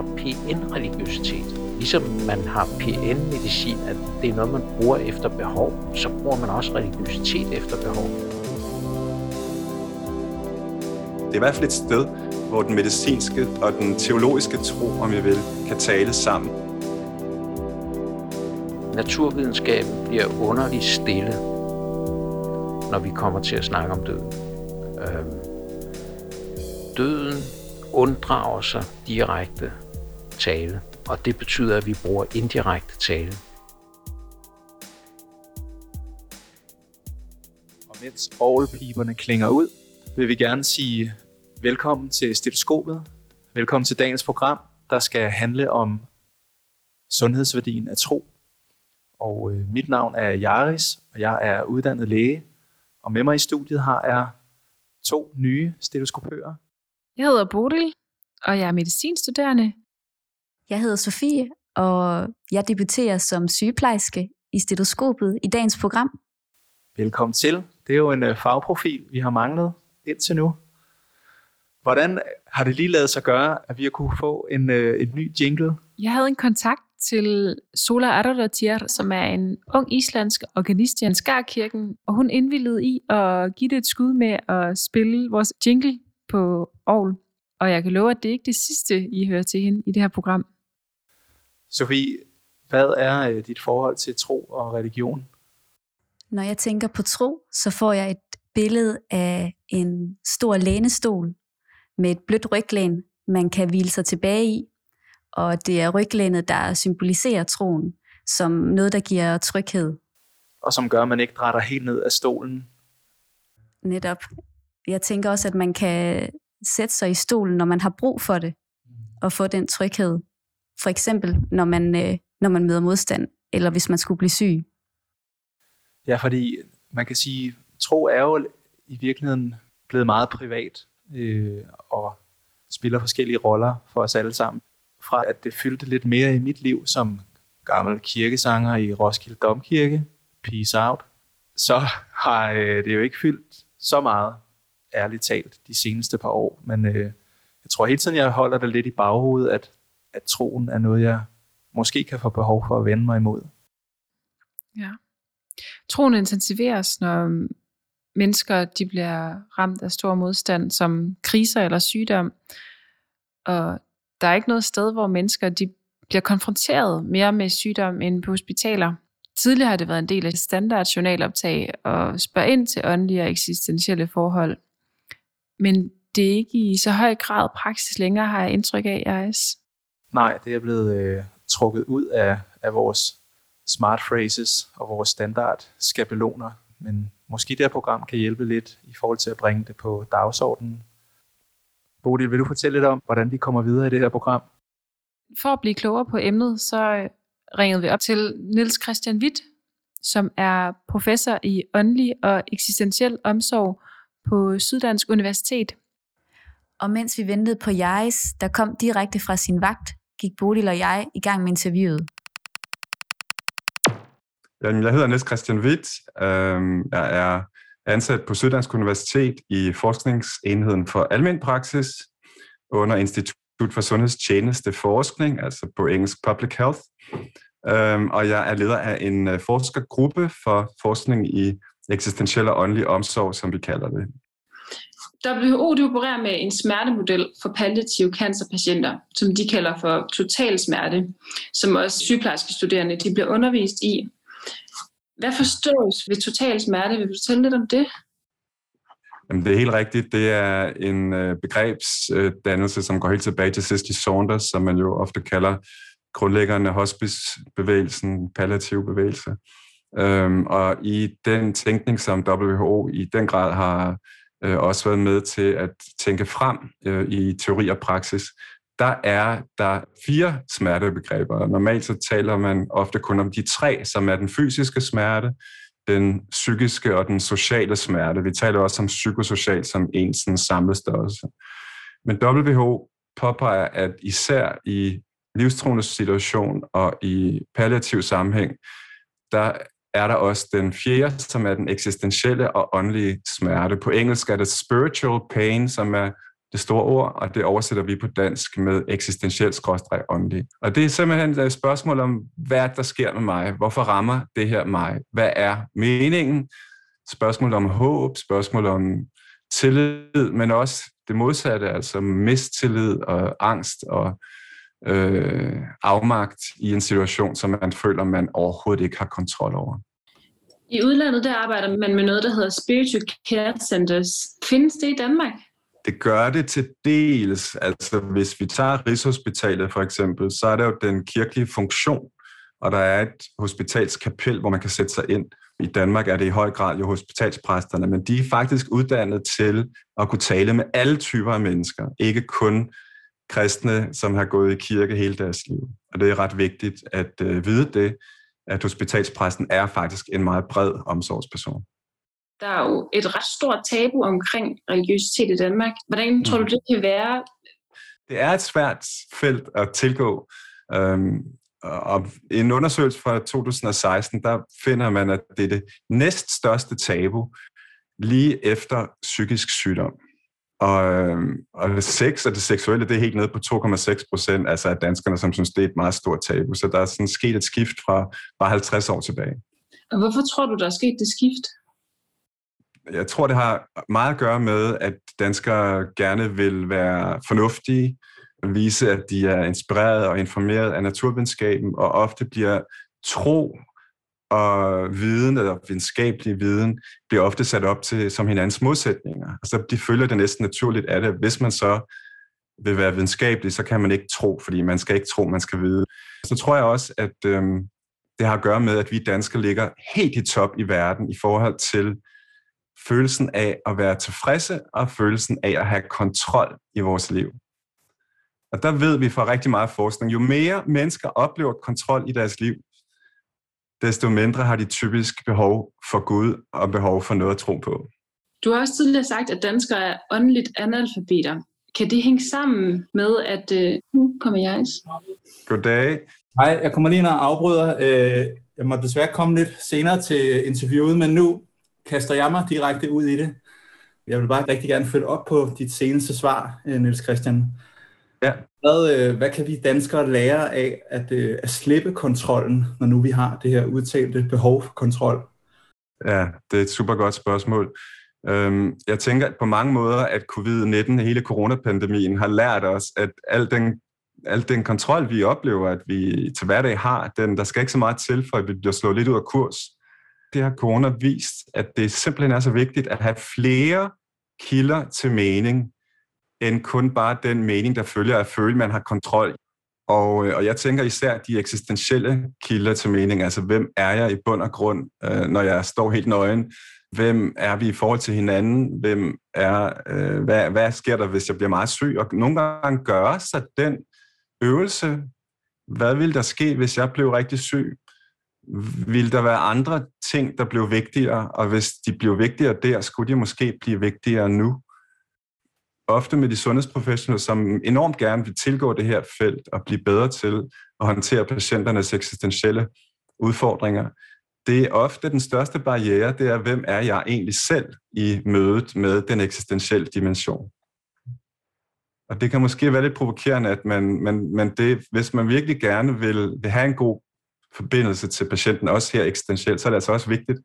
har PN-religiøsitet. Ligesom man har PN-medicin, at det er noget, man bruger efter behov, så bruger man også religiøsitet efter behov. Det er i hvert fald et sted, hvor den medicinske og den teologiske tro, om jeg vil, kan tale sammen. Naturvidenskaben bliver underligt stille, når vi kommer til at snakke om døden. Øhm, døden unddrager sig direkte tale, og det betyder, at vi bruger indirekte tale. Og mens orgelpiberne klinger ud, vil vi gerne sige velkommen til stetoskopet. Velkommen til dagens program, der skal handle om sundhedsværdien af tro. Og øh, mit navn er Jaris, og jeg er uddannet læge. Og med mig i studiet har jeg to nye stetoskopører. Jeg hedder Bodil, og jeg er medicinstuderende. Jeg hedder Sofie, og jeg debuterer som sygeplejerske i stetoskopet i dagens program. Velkommen til. Det er jo en øh, fagprofil, vi har manglet indtil nu. Hvordan har det lige lavet sig gøre, at vi har kunne få en, øh, en ny jingle? Jeg havde en kontakt til Sola Aradatir, som er en ung islandsk organist i Ansgarkirken, og hun indvillede i at give det et skud med at spille vores jingle på Aarhus. Og jeg kan love, at det ikke er det sidste, I hører til hende i det her program. Sofie, hvad er øh, dit forhold til tro og religion? Når jeg tænker på tro, så får jeg et billede af en stor lænestol med et blødt ryglæn, man kan hvile sig tilbage i. Og det er ryglænet, der symboliserer troen som noget, der giver tryghed. Og som gør, at man ikke drætter helt ned af stolen. Netop. Jeg tænker også, at man kan sætte sig i stolen, når man har brug for det, og få den tryghed. For eksempel, når man, øh, når man møder modstand, eller hvis man skulle blive syg. Ja, fordi man kan sige, tro er jo i virkeligheden blevet meget privat, øh, og spiller forskellige roller for os alle sammen. Fra at det fyldte lidt mere i mit liv som gammel kirkesanger i Roskilde Domkirke, Peace Out, så har øh, det jo ikke fyldt så meget, ærligt talt, de seneste par år. Men øh, jeg tror hele tiden, jeg holder det lidt i baghovedet, at, at troen er noget, jeg måske kan få behov for at vende mig imod. Ja. Troen intensiveres, når mennesker de bliver ramt af stor modstand, som kriser eller sygdom. Og der er ikke noget sted, hvor mennesker de bliver konfronteret mere med sygdom end på hospitaler. Tidligere har det været en del af standard journaloptag og spørge ind til åndelige og eksistentielle forhold. Men det er ikke i så høj grad praksis længere, har jeg indtryk af, Iris. Nej, det er blevet øh, trukket ud af, af vores smart phrases og vores standard skabeloner. Men måske det her program kan hjælpe lidt i forhold til at bringe det på dagsordenen. Bodil, vil du fortælle lidt om, hvordan vi kommer videre i det her program? For at blive klogere på emnet, så ringede vi op til Niels Christian Witt, som er professor i åndelig og eksistentiel omsorg på Syddansk Universitet. Og mens vi ventede på Jais, der kom direkte fra sin vagt, gik Bodil og jeg i gang med interviewet. Jeg hedder Niels Christian Witt. Øhm, jeg er ansat på Syddansk Universitet i forskningsenheden for almen praksis under Institut for Sundhedstjeneste Forskning, altså på engelsk Public Health. Øhm, og jeg er leder af en øh, forskergruppe for forskning i eksistentiel og åndelig omsorg, som vi kalder det. WHO de opererer med en smertemodel for palliative cancerpatienter, som de kalder for total smerte, som også sygeplejerske studerende de bliver undervist i. Hvad forstås ved total smerte? Vil du fortælle lidt om det? Jamen, det er helt rigtigt. Det er en øh, begrebsdannelse, som går helt tilbage til Cicely Saunders, som man jo ofte kalder grundlæggerne af hospicebevægelsen, palliativ bevægelse. Øhm, og i den tænkning, som WHO i den grad har øh, også været med til at tænke frem øh, i teori og praksis, der er der fire smertebegreber. Normalt så taler man ofte kun om de tre, som er den fysiske smerte, den psykiske og den sociale smerte. Vi taler også om psykosocial som en sådan samlet størrelse. Men WHO påpeger, at især i livstruende situation og i palliativ sammenhæng, der er der også den fjerde, som er den eksistentielle og åndelige smerte. På engelsk er det spiritual pain, som er det store ord, og det oversætter vi på dansk med eksistentiel skråstreg åndelig. Og det er simpelthen et spørgsmål om, hvad der sker med mig? Hvorfor rammer det her mig? Hvad er meningen? Spørgsmål om håb, spørgsmål om tillid, men også det modsatte, altså mistillid og angst og øh, afmagt i en situation, som man føler, man overhovedet ikke har kontrol over. I udlandet der arbejder man med noget, der hedder Spiritual Care Centers. Findes det i Danmark? Det gør det til dels. Altså hvis vi tager Rigshospitalet for eksempel, så er der jo den kirkelige funktion, og der er et hospitalskapel, hvor man kan sætte sig ind. I Danmark er det i høj grad jo hospitalspræsterne, men de er faktisk uddannet til at kunne tale med alle typer af mennesker, ikke kun kristne, som har gået i kirke hele deres liv. Og det er ret vigtigt at øh, vide det, at hospitalspræsten er faktisk en meget bred omsorgsperson. Der er jo et ret stort tabu omkring religiøsitet i Danmark. Hvordan tror du, mm. det kan være? Det er et svært felt at tilgå. Øhm, og i en undersøgelse fra 2016, der finder man, at det er det næststørste tabu lige efter psykisk sygdom. Og, øhm, og sex og det seksuelle, det er helt nede på 2,6 procent altså af danskerne, som synes, det er et meget stort tabu. Så der er sådan sket et skift fra bare 50 år tilbage. Og hvorfor tror du, der er sket det skift? Jeg tror, det har meget at gøre med, at danskere gerne vil være fornuftige, vise, at de er inspireret og informeret af naturvidenskaben, og ofte bliver tro og viden, eller videnskabelig viden, bliver ofte sat op til som hinandens modsætninger. Altså, de følger det næsten naturligt af det. Hvis man så vil være videnskabelig, så kan man ikke tro, fordi man skal ikke tro, man skal vide. Så tror jeg også, at øhm, det har at gøre med, at vi danskere ligger helt i top i verden i forhold til følelsen af at være tilfredse og følelsen af at have kontrol i vores liv. Og der ved vi fra rigtig meget forskning, jo mere mennesker oplever kontrol i deres liv, desto mindre har de typisk behov for Gud og behov for noget at tro på. Du har også tidligere sagt, at danskere er åndeligt analfabeter. Kan det hænge sammen med, at øh, nu kommer jeg? Goddag. Hej, jeg kommer lige ind og afbryder. Øh, jeg må desværre komme lidt senere til interviewet, men nu kaster jeg mig direkte ud i det. Jeg vil bare rigtig gerne følge op på dit seneste svar, øh, Niels Christian. Ja. Hvad, øh, hvad kan vi danskere lære af at, øh, at slippe kontrollen, når nu vi har det her udtalte behov for kontrol? Ja, det er et super godt spørgsmål. Øhm, jeg tænker at på mange måder, at covid-19, hele coronapandemien, har lært os, at al den, al den kontrol, vi oplever, at vi til hverdag har, den, der skal ikke så meget til, for at vi bliver slået lidt ud af kurs. Det har corona vist, at det simpelthen er så vigtigt at have flere kilder til mening, end kun bare den mening, der følger af at føle, at man har kontrol. Og, øh, og jeg tænker især de eksistentielle kilder til mening, altså hvem er jeg i bund og grund, øh, når jeg står helt nøgen? Hvem er vi i forhold til hinanden? Hvem er, øh, hvad, hvad sker der, hvis jeg bliver meget syg? Og nogle gange gør sig den øvelse, hvad vil der ske, hvis jeg blev rigtig syg? Vil der være andre ting, der blev vigtigere? Og hvis de blev vigtigere der, skulle de måske blive vigtigere nu? Ofte med de sundhedsprofessionelle, som enormt gerne vil tilgå det her felt og blive bedre til at håndtere patienternes eksistentielle udfordringer. Det er ofte den største barriere, det er, hvem er jeg egentlig selv i mødet med den eksistentielle dimension. Og det kan måske være lidt provokerende, at man, man, man det, hvis man virkelig gerne vil, vil have en god forbindelse til patienten, også her eksistentielt, så er det altså også vigtigt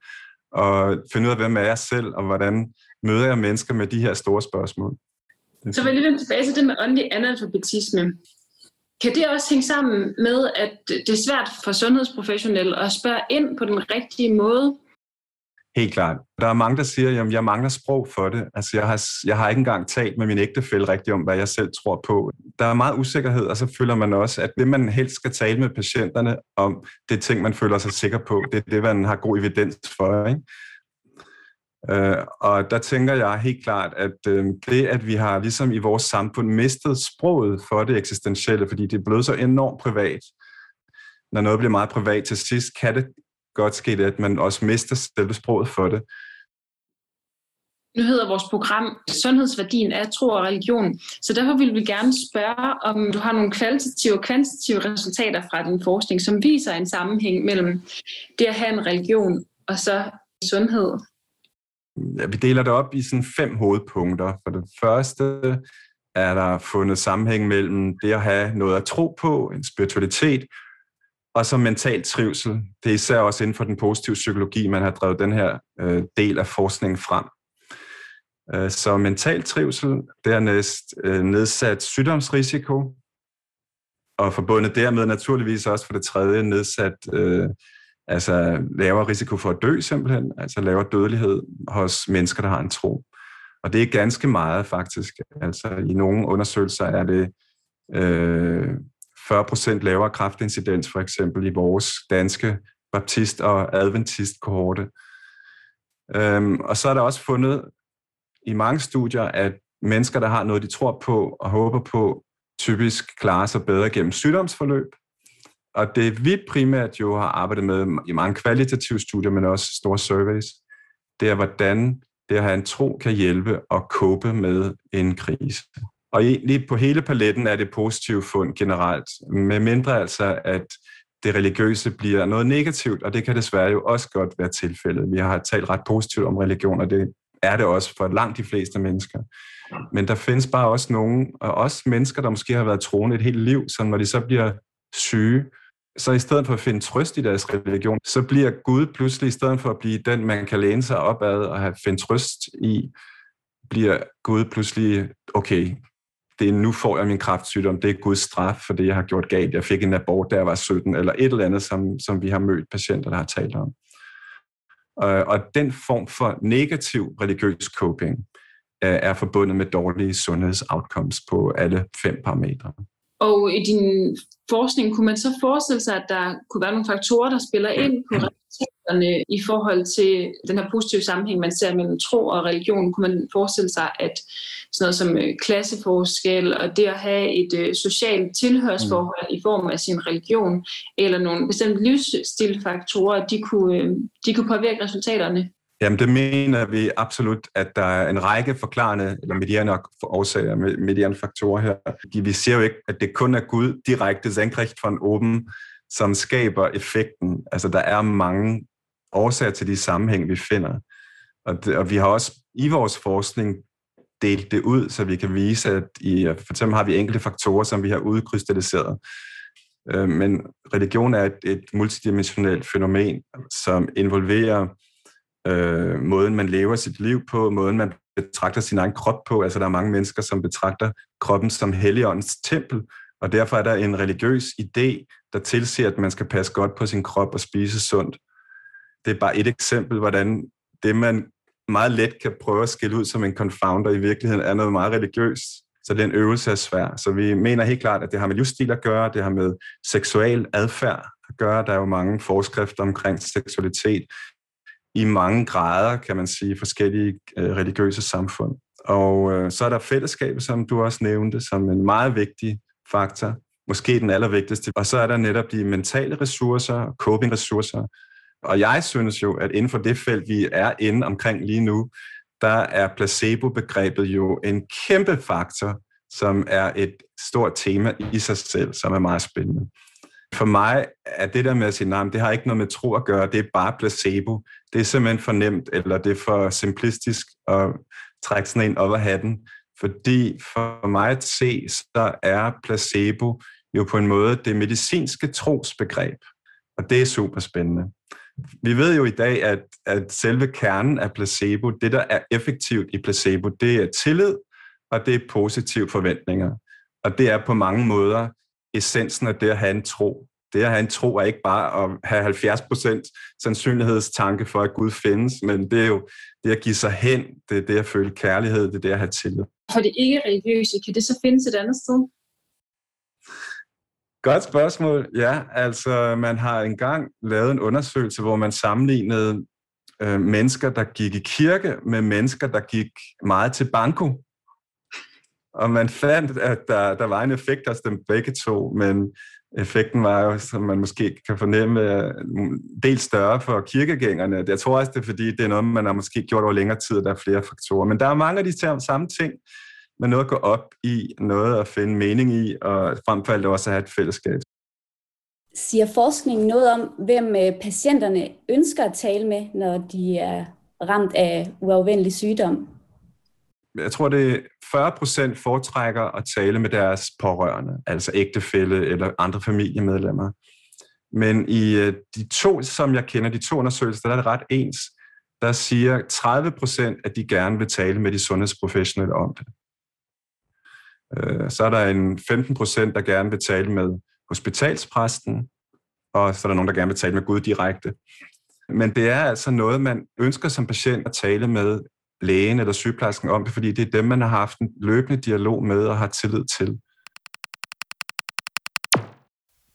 at finde ud af, hvem er jeg selv, og hvordan møder jeg mennesker med de her store spørgsmål. Så vil jeg lige vende tilbage til det med åndelig analfabetisme. Kan det også hænge sammen med, at det er svært for sundhedsprofessionelle at spørge ind på den rigtige måde? Helt klart. Der er mange, der siger, at jeg mangler sprog for det. Altså, jeg har, jeg har ikke engang talt med min ægtefælle rigtigt om, hvad jeg selv tror på. Der er meget usikkerhed, og så føler man også, at det, man helst skal tale med patienterne om, det er ting, man føler sig sikker på. Det er det, man har god evidens for. Ikke? Øh, og der tænker jeg helt klart, at øh, det, at vi har ligesom i vores samfund mistet sproget for det eksistentielle, fordi det er blevet så enormt privat. Når noget bliver meget privat til sidst, kan det godt ske, at man også mister selve sproget for det. Nu hedder vores program Sundhedsværdien af tro og religion, så derfor vil vi gerne spørge, om du har nogle kvalitative og kvantitative resultater fra din forskning, som viser en sammenhæng mellem det at have en religion og så sundhed vi deler det op i sådan fem hovedpunkter. For det første, er der fundet sammenhæng mellem det at have noget at tro på, en spiritualitet, og så mental trivsel. Det er især også inden for den positive psykologi, man har drevet den her øh, del af forskningen frem. Øh, så mental trivsel, dernæst øh, nedsat sygdomsrisiko, og forbundet dermed naturligvis også for det tredje nedsat, øh, altså lavere risiko for at dø simpelthen, altså lavere dødelighed hos mennesker, der har en tro. Og det er ganske meget faktisk. Altså i nogle undersøgelser er det øh, 40% lavere kraftincidens for eksempel i vores danske baptist- og adventist-kohorte. Øhm, og så er der også fundet i mange studier, at mennesker, der har noget, de tror på og håber på, typisk klarer sig bedre gennem sygdomsforløb. Og det vi primært jo har arbejdet med i mange kvalitative studier, men også store surveys, det er, hvordan det at have en tro kan hjælpe og kåbe med en krise. Og lige på hele paletten er det positive fund generelt, med mindre altså, at det religiøse bliver noget negativt, og det kan desværre jo også godt være tilfældet. Vi har talt ret positivt om religion, og det er det også for langt de fleste mennesker. Men der findes bare også nogen, og også mennesker, der måske har været troende et helt liv, så når de så bliver syge, så i stedet for at finde trøst i deres religion, så bliver Gud pludselig, i stedet for at blive den, man kan læne sig op ad og have finde trøst i, bliver Gud pludselig, okay, det er, nu får jeg min kraftsygdom, det er Guds straf for det, jeg har gjort galt. Jeg fik en abort, da jeg var 17, eller et eller andet, som, som vi har mødt patienter, der har talt om. Og, og den form for negativ religiøs coping øh, er forbundet med dårlige sundhedsoutcomes på alle fem parametre. Og i din forskning kunne man så forestille sig, at der kunne være nogle faktorer, der spiller ind på resultaterne i forhold til den her positive sammenhæng, man ser mellem tro og religion. Kunne man forestille sig, at sådan noget som øh, klasseforskel og det at have et øh, socialt tilhørsforhold mm. i form af sin religion, eller nogle bestemte livsstilfaktorer, de kunne, øh, de kunne påvirke resultaterne? Jamen det mener vi absolut, at der er en række forklarende eller medierende årsager, medierende faktorer her. Vi ser jo ikke, at det kun er Gud direkte senkrecht fra oben, som skaber effekten. Altså der er mange årsager til de sammenhæng, vi finder. Og, det, og vi har også i vores forskning delt det ud, så vi kan vise, at i, for eksempel har vi enkelte faktorer, som vi har udkrystalliseret. Øh, men religion er et, et multidimensionelt fænomen, som involverer øh, måden, man lever sit liv på, måden, man betragter sin egen krop på. Altså, der er mange mennesker, som betragter kroppen som helligåndens tempel, og derfor er der en religiøs idé, der tilsiger, at man skal passe godt på sin krop og spise sundt. Det er bare et eksempel, hvordan det, man meget let kan prøve at skille ud som en confounder, i virkeligheden er noget meget religiøst. Så den øvelse er svær. Så vi mener helt klart, at det har med livsstil at gøre, det har med seksuel adfærd at gøre. Der er jo mange forskrifter omkring seksualitet i mange grader, kan man sige, forskellige øh, religiøse samfund. Og øh, så er der fællesskabet, som du også nævnte, som en meget vigtig faktor, måske den allervigtigste. Og så er der netop de mentale ressourcer, coping-ressourcer. Og jeg synes jo, at inden for det felt, vi er inde omkring lige nu, der er placebo-begrebet jo en kæmpe faktor, som er et stort tema i sig selv, som er meget spændende. For mig er det der med at sige, nej, det har ikke noget med tro at gøre, det er bare placebo. Det er simpelthen for nemt, eller det er for simplistisk at trække sådan en op af hatten. Fordi for mig at se, så er placebo jo på en måde det medicinske trosbegreb. Og det er super spændende. Vi ved jo i dag, at, at selve kernen af placebo, det der er effektivt i placebo, det er tillid, og det er positive forventninger. Og det er på mange måder essensen af det at have en tro. Det at have en tro er ikke bare at have 70% sandsynlighedstanke for, at Gud findes, men det er jo det at give sig hen, det er det at føle kærlighed, det er det at have tillid. For det ikke-religiøse, kan det så findes et andet sted? Godt spørgsmål. Ja, altså man har engang lavet en undersøgelse, hvor man sammenlignede øh, mennesker, der gik i kirke, med mennesker, der gik meget til banko. Og man fandt, at der, der var en effekt hos dem begge to, men effekten var jo, som man måske kan fornemme, del større for kirkegængerne. Jeg tror også, det er fordi, det er noget, man har måske gjort over længere tid, og der er flere faktorer. Men der er mange af de samme ting, med noget at gå op i, noget at finde mening i, og frem for alt også at have et fællesskab. Siger forskningen noget om, hvem øh, patienterne ønsker at tale med, når de er ramt af uafvendelig sygdom? Jeg tror, det er 40% foretrækker at tale med deres pårørende, altså ægtefælle eller andre familiemedlemmer. Men i øh, de to, som jeg kender, de to undersøgelser, der er det ret ens. Der siger 30%, at de gerne vil tale med de sundhedsprofessionelle om det. Øh, så er der en 15%, der gerne vil tale med hospitalspræsten, og så er der nogen, der gerne vil tale med Gud direkte. Men det er altså noget, man ønsker som patient at tale med lægen eller sygeplejersken om det, fordi det er dem, man har haft en løbende dialog med og har tillid til.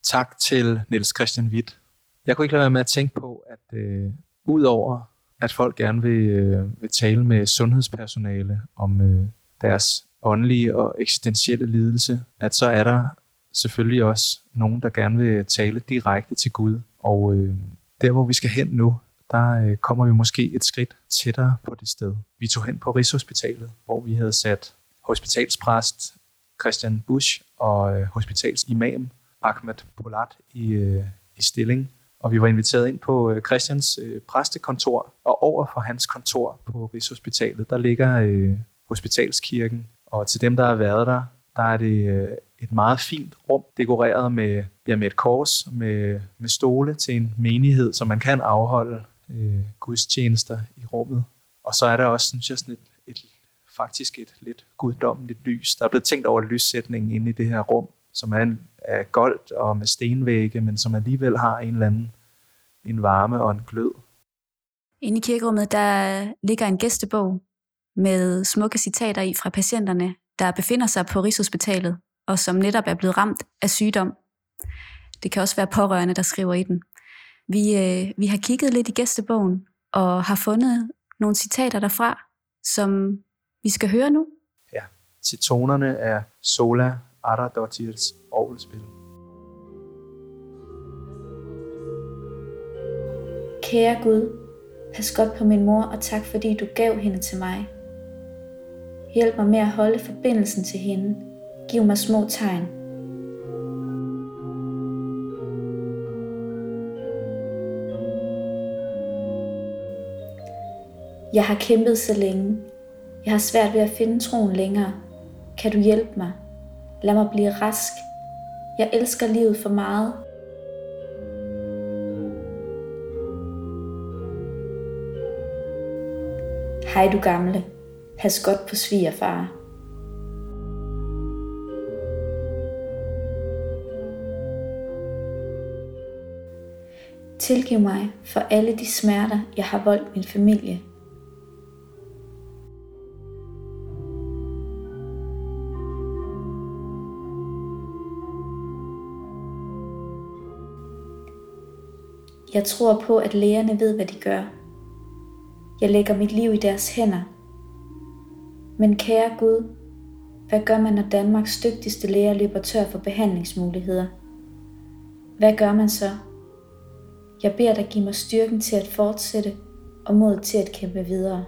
Tak til Niels Christian Witt. Jeg kunne ikke lade være med at tænke på, at øh, udover at folk gerne vil, øh, vil tale med sundhedspersonale om øh, deres åndelige og eksistentielle lidelse, at så er der selvfølgelig også nogen, der gerne vil tale direkte til Gud. Og øh, der, hvor vi skal hen nu, der øh, kommer vi måske et skridt tættere på det sted. Vi tog hen på Rigshospitalet, hvor vi havde sat hospitalspræst Christian Busch og øh, hospitalsimam Ahmed Polat i, øh, i stilling. Og vi var inviteret ind på Christians præstekontor, og over for hans kontor på Rigshospitalet, der ligger øh, hospitalskirken. Og til dem, der har været der, der er det et meget fint rum, dekoreret med, ja, med et kors, med, med stole til en menighed, som man kan afholde øh, gudstjenester i rummet. Og så er der også, synes jeg, sådan et, et, faktisk et lidt guddommeligt lys. Der er blevet tænkt over lyssætningen inde i det her rum, som er en, er goldt og med stenvægge, men som alligevel har en eller anden en varme og en glød. Inde i kirkerummet, der ligger en gæstebog med smukke citater i fra patienterne, der befinder sig på Rigshospitalet, og som netop er blevet ramt af sygdom. Det kan også være pårørende, der skriver i den. Vi, øh, vi har kigget lidt i gæstebogen, og har fundet nogle citater derfra, som vi skal høre nu. Ja, til tonerne er Sola Aradottirs orgelspil. Kære Gud, pas godt på min mor, og tak fordi du gav hende til mig. Hjælp mig med at holde forbindelsen til hende. Giv mig små tegn. Jeg har kæmpet så længe. Jeg har svært ved at finde troen længere. Kan du hjælpe mig? Lad mig blive rask. Jeg elsker livet for meget. Hej du gamle. Pas godt på svigerfar. Tilgiv mig for alle de smerter, jeg har voldt min familie. Jeg tror på, at lægerne ved, hvad de gør. Jeg lægger mit liv i deres hænder. Men kære Gud, hvad gør man, når Danmarks dygtigste læger løber tør for behandlingsmuligheder? Hvad gør man så? Jeg beder dig give mig styrken til at fortsætte og mod til at kæmpe videre.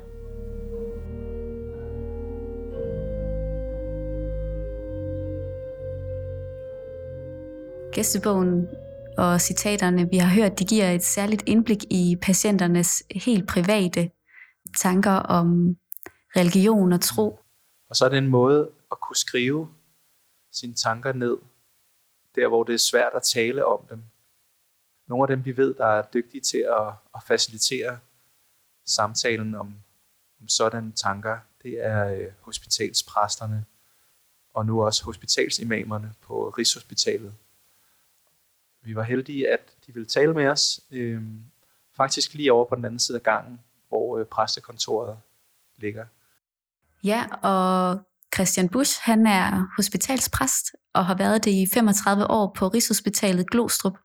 Gæstebogen og citaterne, vi har hørt, de giver et særligt indblik i patienternes helt private tanker om religion og tro. Og så er det en måde at kunne skrive sine tanker ned, der hvor det er svært at tale om dem. Nogle af dem, vi ved, der er dygtige til at, at facilitere samtalen om, om sådanne tanker, det er øh, hospitalspræsterne og nu også hospitalsimamerne på Rigshospitalet vi var heldige, at de ville tale med os. Øh, faktisk lige over på den anden side af gangen, hvor øh, præstekontoret ligger. Ja, og Christian Busch, han er hospitalspræst og har været det i 35 år på Rigshospitalet Glostrup.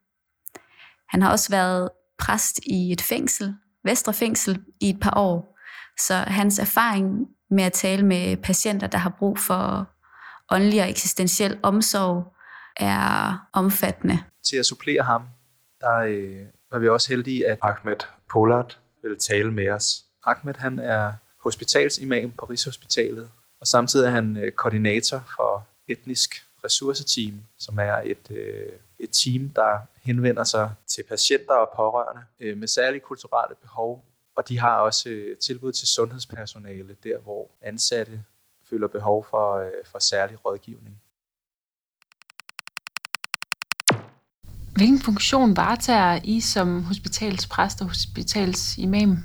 Han har også været præst i et fængsel, Vestre Fængsel, i et par år. Så hans erfaring med at tale med patienter, der har brug for åndelig og eksistentiel omsorg, er omfattende til at supplere ham, der øh, var vi også heldige, at Ahmed Polat ville tale med os. Ahmed han er hospitalsimam på Rigshospitalet, og samtidig er han øh, koordinator for etnisk ressourceteam, som er et, øh, et team, der henvender sig til patienter og pårørende øh, med særlige kulturelle behov. Og de har også øh, tilbud til sundhedspersonale, der hvor ansatte føler behov for, øh, for særlig rådgivning. Hvilken funktion varetager I som hospitalspræst og hospitalsimam?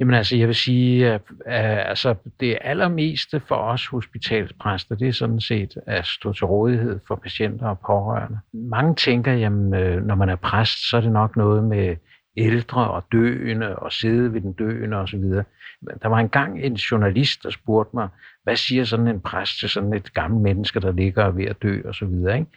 Jamen altså, jeg vil sige, at, at altså, det allermeste for os hospitalspræster, det er sådan set at stå til rådighed for patienter og pårørende. Mange tænker, jamen, øh, når man er præst, så er det nok noget med ældre og døende og sidde ved den døende osv. Der var engang en journalist, der spurgte mig, hvad siger sådan en præst til sådan et gammelt menneske, der ligger ved at dø og så videre. Ikke?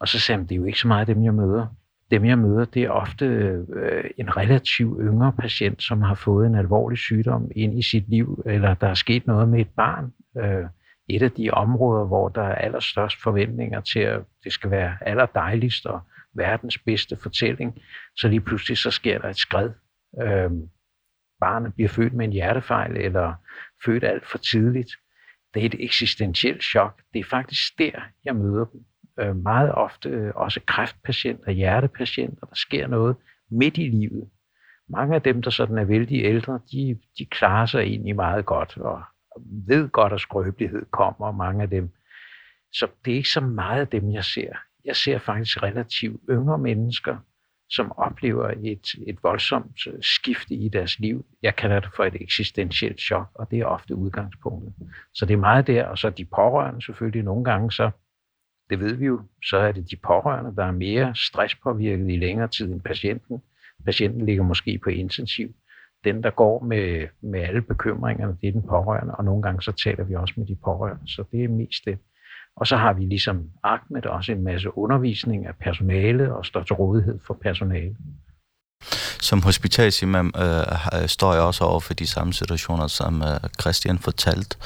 Og så sagde han, det er jo ikke så meget dem, jeg møder dem, jeg møder, det er ofte øh, en relativt yngre patient, som har fået en alvorlig sygdom ind i sit liv, eller der er sket noget med et barn. Øh, et af de områder, hvor der er allerstørst forventninger til, at det skal være allerdejligst og verdens bedste fortælling, så lige pludselig så sker der et skred. Øh, barnet bliver født med en hjertefejl, eller født alt for tidligt. Det er et eksistentielt chok. Det er faktisk der, jeg møder dem øh, meget ofte øh, også kræftpatienter, hjertepatienter, der sker noget midt i livet. Mange af dem, der sådan er vældig ældre, de, de klarer sig egentlig meget godt, og ved godt, at skrøbelighed kommer, mange af dem. Så det er ikke så meget af dem, jeg ser. Jeg ser faktisk relativt yngre mennesker, som oplever et, et voldsomt øh, skifte i deres liv. Jeg kalder det for et eksistentielt chok, og det er ofte udgangspunktet. Så det er meget der, og så de pårørende selvfølgelig nogle gange, så det ved vi jo, så er det de pårørende, der er mere stresspåvirket i længere tid end patienten. Patienten ligger måske på intensiv. Den, der går med, med alle bekymringerne, det er den pårørende, og nogle gange så taler vi også med de pårørende, så det er mest det. Og så har vi ligesom Ahmed også en masse undervisning af personale og står til rådighed for personale. Som hospitalsimam øh, øh, står jeg også over for de samme situationer, som øh, Christian fortalte.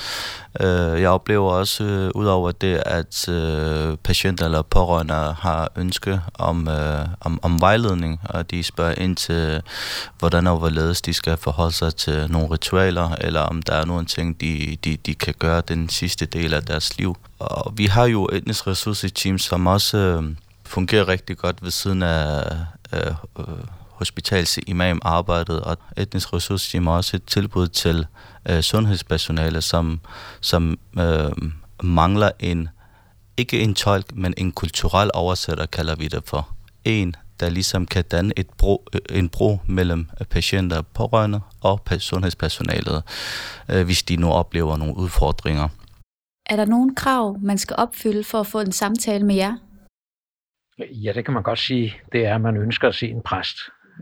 Øh, jeg oplever også, øh, udover det, at øh, patienter eller pårørende har ønske om, øh, om, om vejledning, og de spørger ind til, hvordan og hvorledes de skal forholde sig til nogle ritualer, eller om der er nogle ting, de, de, de kan gøre den sidste del af deres liv. Og vi har jo etnisk ressourceteam, som også øh, fungerer rigtig godt ved siden af øh, øh, hospitalsimam arbejdet, og etnisk ressourceteam har også et tilbud til øh, sundhedspersonale, som, som øh, mangler en, ikke en tolk, men en kulturel oversætter, kalder vi det for. En, der ligesom kan danne et bro, øh, en bro mellem patienter, pårørende og sundhedspersonalet, øh, hvis de nu oplever nogle udfordringer. Er der nogle krav, man skal opfylde for at få en samtale med jer? Ja, det kan man godt sige. Det er, at man ønsker at se en præst.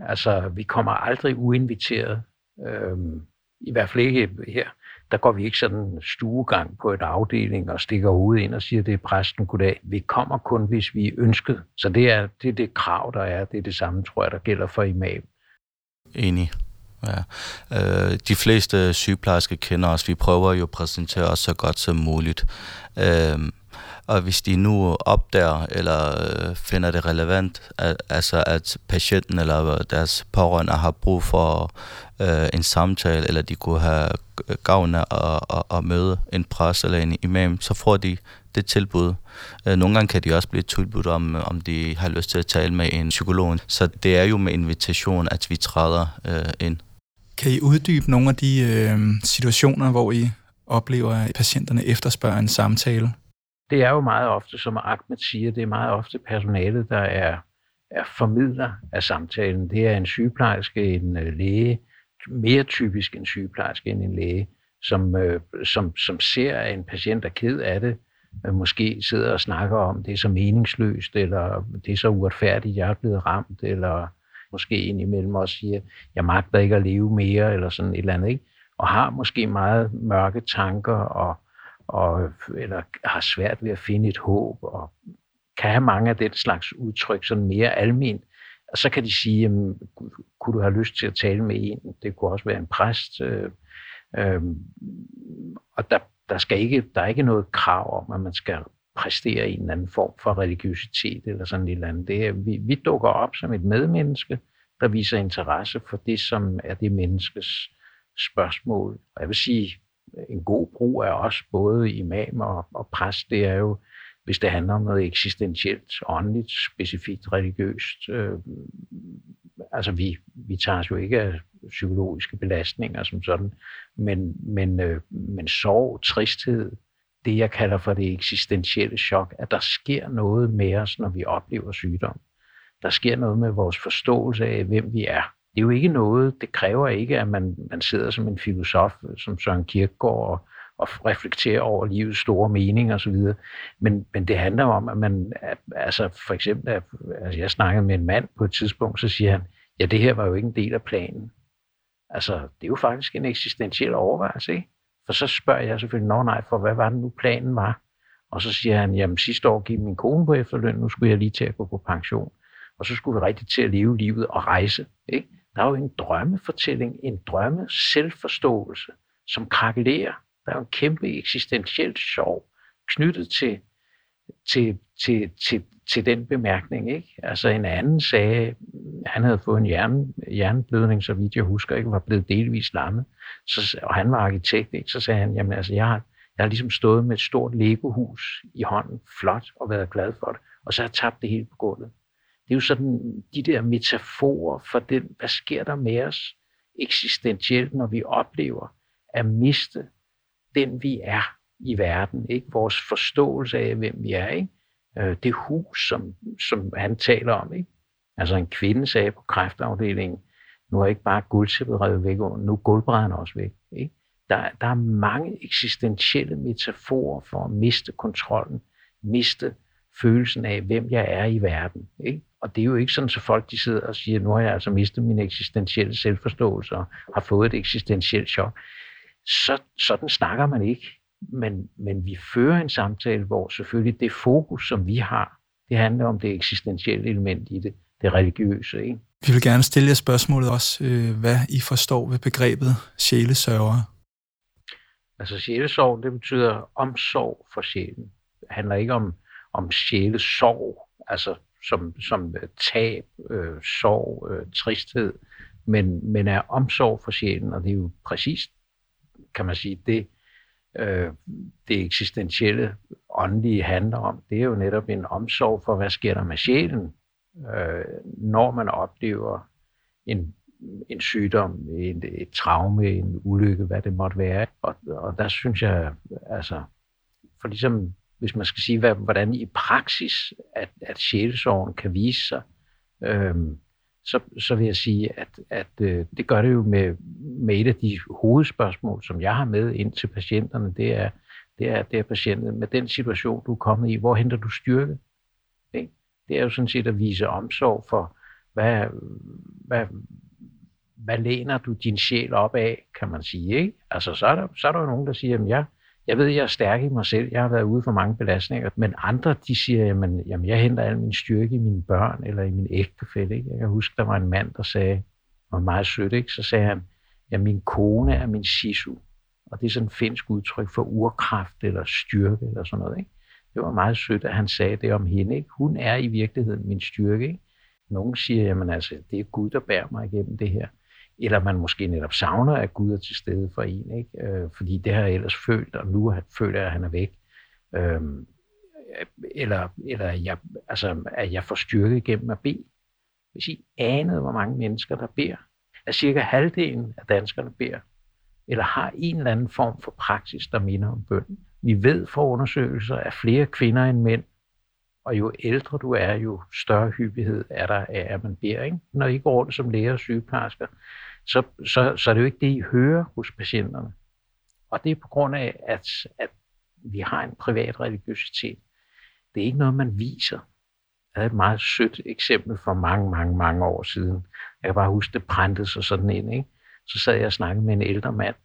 Altså, vi kommer aldrig uinviteret. Øhm, I hvert fald ikke her. Der går vi ikke sådan stuegang på et afdeling og stikker hovedet ind og siger, det er præsten goddag. Vi kommer kun, hvis vi er ønsket. Så det er det, er det krav, der er. Det er det samme, tror jeg, der gælder for imam. Enig. Ja. Øh, de fleste sygeplejersker kender os. Vi prøver jo at præsentere os så godt som muligt. Øh, og hvis de nu opdager eller øh, finder det relevant, at, altså at patienten eller deres pårørende har brug for øh, en samtale, eller de kunne have gavn af at, at, at møde en præst eller en imam, så får de det tilbud. Øh, nogle gange kan de også blive tilbudt om, om de har lyst til at tale med en psykolog. Så det er jo med invitation, at vi træder øh, ind. Kan I uddybe nogle af de øh, situationer, hvor I oplever, at patienterne efterspørger en samtale? Det er jo meget ofte, som Ahmed siger, det er meget ofte personalet, der er, er formidler af samtalen. Det er en sygeplejerske, en øh, læge, mere typisk en sygeplejerske end en læge, som, øh, som, som ser, at en patient er ked af det, øh, måske sidder og snakker om, det er så meningsløst, eller det er så uretfærdigt, jeg er blevet ramt, eller måske indimellem også siger, jeg magter ikke at leve mere, eller sådan et eller andet, ikke? og har måske meget mørke tanker, og og, eller har svært ved at finde et håb, og kan have mange af den slags udtryk, sådan mere almen. Og så kan de sige, jamen, kunne du have lyst til at tale med en? Det kunne også være en præst. Øh, øh, og der, der, skal ikke, der er ikke noget krav om, at man skal præstere en eller anden form for religiøsitet eller sådan et eller andet. Det er, vi, vi dukker op som et medmenneske, der viser interesse for det, som er det menneskes spørgsmål. Og jeg vil sige, en god brug af os, både imam og, og præst, det er jo, hvis det handler om noget eksistentielt, åndeligt, specifikt religiøst. Øh, altså, vi, vi tager os jo ikke af psykologiske belastninger som sådan, men, men, øh, men sorg, tristhed, det, jeg kalder for det eksistentielle chok, at der sker noget med os, når vi oplever sygdom. Der sker noget med vores forståelse af, hvem vi er. Det er jo ikke noget, det kræver ikke, at man, man sidder som en filosof, som Søren Kierkegaard, og, og reflekterer over livets store mening osv. Men, men det handler om, at man, altså for eksempel, at, altså jeg snakkede med en mand på et tidspunkt, så siger han, ja, det her var jo ikke en del af planen. Altså, det er jo faktisk en eksistentiel overvejelse, ikke? For så spørger jeg selvfølgelig, nå nej, for hvad var det nu planen var? Og så siger han, jamen sidste år gik min kone på efterløn, nu skulle jeg lige til at gå på pension. Og så skulle vi rigtig til at leve livet og rejse. Ikke? Der er jo en drømmefortælling, en drømme selvforståelse, som krakelerer. Der er jo en kæmpe eksistentiel sorg knyttet til, til, til, til, til den bemærkning. Ikke? Altså en anden sagde, han havde fået en hjerne, hjerneblødning, så vidt jeg husker, ikke var blevet delvis lammet. Så, og han var arkitekt, ikke? så sagde han, jamen altså, jeg har, jeg har ligesom stået med et stort legohus i hånden, flot, og været glad for det. Og så har jeg tabt det hele på gulvet. Det er jo sådan de der metaforer for den, hvad sker der med os eksistentielt, når vi oplever at miste den, vi er i verden. Ikke? Vores forståelse af, hvem vi er. Ikke? Øh, det hus, som, som han taler om. Ikke? Altså en kvinde sagde på kræftafdelingen, nu er ikke bare guldtæppet revet væk, nu er gulvbrædderne også væk. Ikke? Der, der er mange eksistentielle metaforer for at miste kontrollen, miste følelsen af, hvem jeg er i verden. Ikke? Og det er jo ikke sådan, så folk de sidder og siger, nu har jeg altså mistet min eksistentielle selvforståelse og har fået et eksistentielt chok. Så, sådan snakker man ikke. Men, men vi fører en samtale, hvor selvfølgelig det fokus, som vi har, det handler om det eksistentielle element i det, det religiøse. Ikke? Vi vil gerne stille jer spørgsmålet også, øh, hvad I forstår ved begrebet sjælesørger. Altså sjælesorg, det betyder omsorg for sjælen. Det handler ikke om, om sjælesorg, altså som, som øh, tab, øh, sorg, øh, tristhed, men, men er omsorg for sjælen, og det er jo præcis, kan man sige, det, øh, det eksistentielle åndelige handler om. Det er jo netop en omsorg for, hvad sker der med sjælen, øh, når man oplever en, en sygdom, en, et traume, en ulykke, hvad det måtte være. Og, og der synes jeg, altså, for ligesom, hvis man skal sige, hvad, hvordan i praksis, at, at sjælesorgen kan vise sig, øh, så, så vil jeg sige, at, at øh, det gør det jo med, med et af de hovedspørgsmål, som jeg har med ind til patienterne, det er, det er, det er patienten med den situation, du er kommet i, hvor henter du styrke? Ikke? Det er jo sådan set at vise omsorg for, hvad, hvad, hvad læner du din sjæl op af, kan man sige. Ikke? Altså, så er, der, så er der jo nogen, der siger, at jeg, jeg ved, jeg er stærk i mig selv, jeg har været ude for mange belastninger, men andre, de siger, jamen, jamen jeg henter al min styrke i mine børn, eller i min ægtefælle. Ikke? Jeg kan huske, der var en mand, der sagde, var meget sødt, ikke? så sagde han, ja, min kone er min sisu. Og det er sådan et finsk udtryk for urkraft eller styrke eller sådan noget. Ikke? Det var meget sødt, at han sagde det om hende. Ikke? Hun er i virkeligheden min styrke. Ikke? Nogen siger, jamen altså, det er Gud, der bærer mig igennem det her eller man måske netop savner, at Gud er til stede for en, ikke? Øh, fordi det har jeg ellers følt, og nu føler jeg, at han er væk. Øh, eller eller jeg, altså, at jeg får styrke igennem at bede. Hvis I anede, hvor mange mennesker, der beder, at cirka halvdelen af danskerne beder, eller har en eller anden form for praksis, der minder om bøn. Vi ved fra undersøgelser, at flere kvinder end mænd, og jo ældre du er, jo større hyppighed er der af, at man beder. Ikke? Når I går det som læger og sygeplejersker, så, så, så er det jo ikke det, I hører hos patienterne. Og det er på grund af, at, at vi har en privat religiøsitet. Det er ikke noget, man viser. Jeg havde et meget sødt eksempel for mange, mange, mange år siden. Jeg kan bare huske, det brændte sig sådan ind. Ikke? Så sad jeg og snakkede med en ældre mand,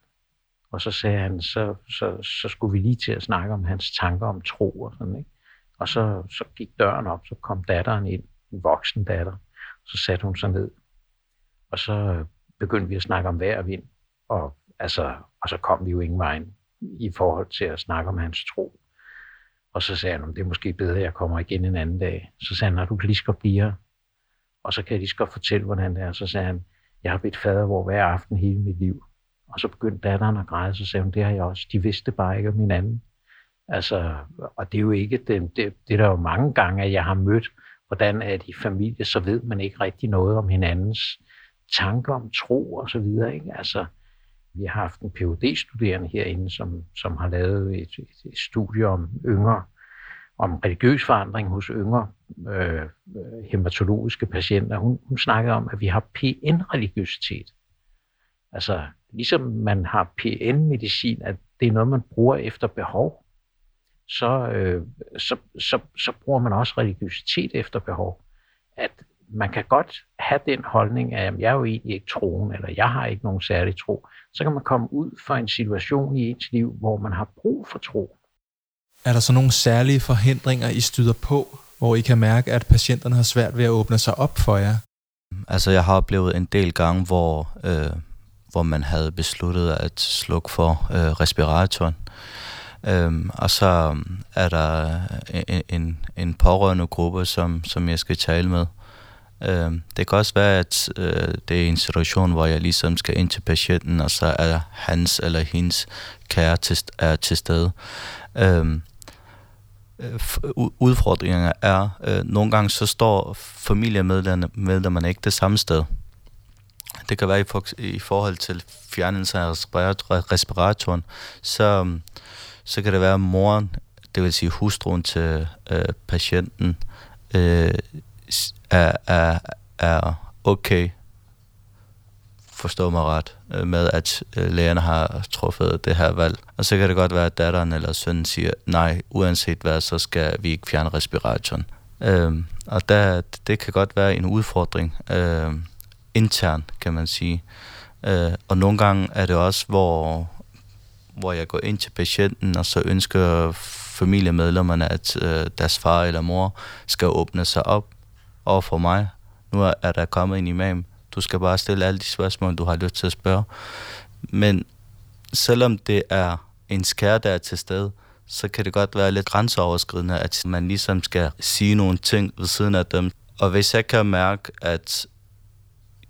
og så sagde han, så, så, så skulle vi lige til at snakke om hans tanker om tro og sådan. Ikke? Og så, så gik døren op, så kom datteren ind, en voksen datter. Så satte hun sig ned, og så begyndte vi at snakke om vejr og vind, og, altså, og så kom vi jo ingen vej i forhold til at snakke om hans tro. Og så sagde han, det er måske bedre, at jeg kommer igen en anden dag. Så sagde han, du kan lige så godt blive her. Og så kan jeg lige så godt fortælle, hvordan det er. Så sagde han, jeg har bedt fader hvor hver aften hele mit liv. Og så begyndte datteren at græde, så sagde hun, det har jeg også. De vidste bare ikke om hinanden. Altså, og det er jo ikke, det, det, det er der jo mange gange, at jeg har mødt, hvordan at i familie, så ved man ikke rigtig noget om hinandens tanker om tro og så videre. Ikke? Altså, Vi har haft en phd studerende herinde, som, som har lavet et, et, et studie om yngre, om religiøs forandring hos yngre øh, øh hematologiske patienter. Hun, hun snakkede om, at vi har PN-religiøsitet. Altså, ligesom man har PN-medicin, at det er noget, man bruger efter behov, så, øh, så, så, så bruger man også religiøsitet efter behov. At man kan godt have den holdning af, at jeg er jo egentlig ikke troen, eller jeg har ikke nogen særlig tro. Så kan man komme ud for en situation i ens liv, hvor man har brug for tro. Er der så nogle særlige forhindringer, I støder på, hvor I kan mærke, at patienterne har svært ved at åbne sig op for jer? Altså, jeg har oplevet en del gange, hvor, øh, hvor man havde besluttet at slukke for øh, respiratoren. Øhm, og så er der en, en, en pårørende gruppe, som, som jeg skal tale med. Øh, det kan også være, at øh, det er en situation, hvor jeg ligesom skal ind til patienten, og så er hans eller hendes kære til, er til stede. Øh, udfordringerne er, øh, nogle gange så står familiemedlemmerne ikke det samme sted. Det kan være i, for, i forhold til fjernelse af respiratoren, så, så kan det være, at moren, det vil sige hustruen til øh, patienten, øh, er, er, er okay, forstå mig ret, øh, med at øh, lægerne har truffet det her valg. Og så kan det godt være, at datteren eller sønnen siger, nej, uanset hvad, så skal vi ikke fjerne respiratoren. Øhm, og der, det kan godt være en udfordring øhm, intern, kan man sige. Øh, og nogle gange er det også, hvor, hvor jeg går ind til patienten, og så ønsker familiemedlemmerne, at øh, deres far eller mor skal åbne sig op over for mig. Nu er der kommet en imam. Du skal bare stille alle de spørgsmål, du har lyst til at spørge. Men selvom det er en skær, der er til stede, så kan det godt være lidt grænseoverskridende, at man ligesom skal sige nogle ting ved siden af dem. Og hvis jeg kan mærke, at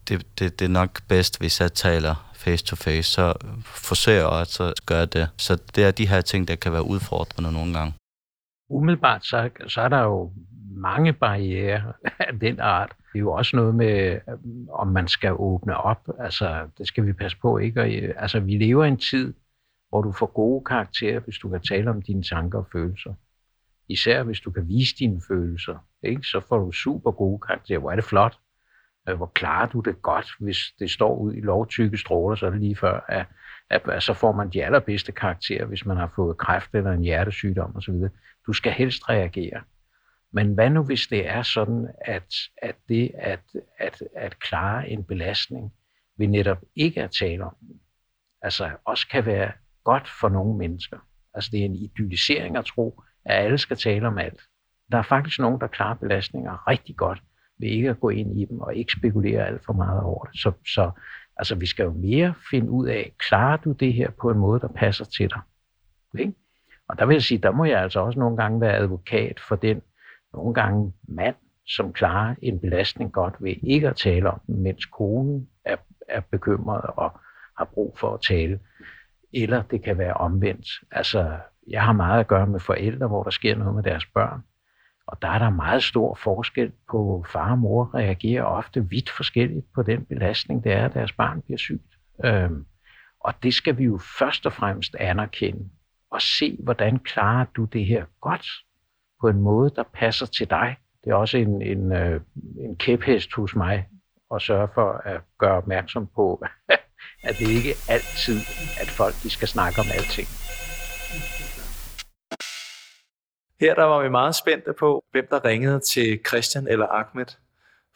det, det, det er nok bedst, hvis jeg taler face to face, så forsøger jeg også at gøre det. Så det er de her ting, der kan være udfordrende nogle gange. Umiddelbart så, så er der jo mange barriere af den art. Det er jo også noget med, øh, om man skal åbne op. Altså, det skal vi passe på, ikke? Og, øh, altså, vi lever i en tid, hvor du får gode karakterer, hvis du kan tale om dine tanker og følelser. Især hvis du kan vise dine følelser, ikke? så får du super gode karakterer. Hvor er det flot. Øh, hvor klarer du det godt, hvis det står ud i lovtykke stråler, så er det lige før, at, at, at så får man de allerbedste karakterer, hvis man har fået kræft eller en hjertesygdom osv. Du skal helst reagere. Men hvad nu, hvis det er sådan, at, at det at, at, at klare en belastning vi netop ikke er tale om altså også kan være godt for nogle mennesker. Altså det er en idealisering at tro, at alle skal tale om alt. Der er faktisk nogen, der klarer belastninger rigtig godt ved ikke at gå ind i dem og ikke spekulere alt for meget over det. Så, så altså, vi skal jo mere finde ud af, klarer du det her på en måde, der passer til dig? Ikke? Og der vil jeg sige, der må jeg altså også nogle gange være advokat for den nogle gange mand, som klarer en belastning godt ved ikke at tale om den, mens konen er, er bekymret og har brug for at tale. Eller det kan være omvendt. Altså, jeg har meget at gøre med forældre, hvor der sker noget med deres børn. Og der er der meget stor forskel på far og mor reagerer ofte vidt forskelligt på den belastning, det er, at deres barn bliver sygt. Øhm, og det skal vi jo først og fremmest anerkende og se, hvordan klarer du det her godt på en måde, der passer til dig. Det er også en, en, øh, en kæphest hos mig at sørge for at gøre opmærksom på, at det ikke altid, at folk de skal snakke om alting. Her der var vi meget spændte på, hvem der ringede til Christian eller Ahmed.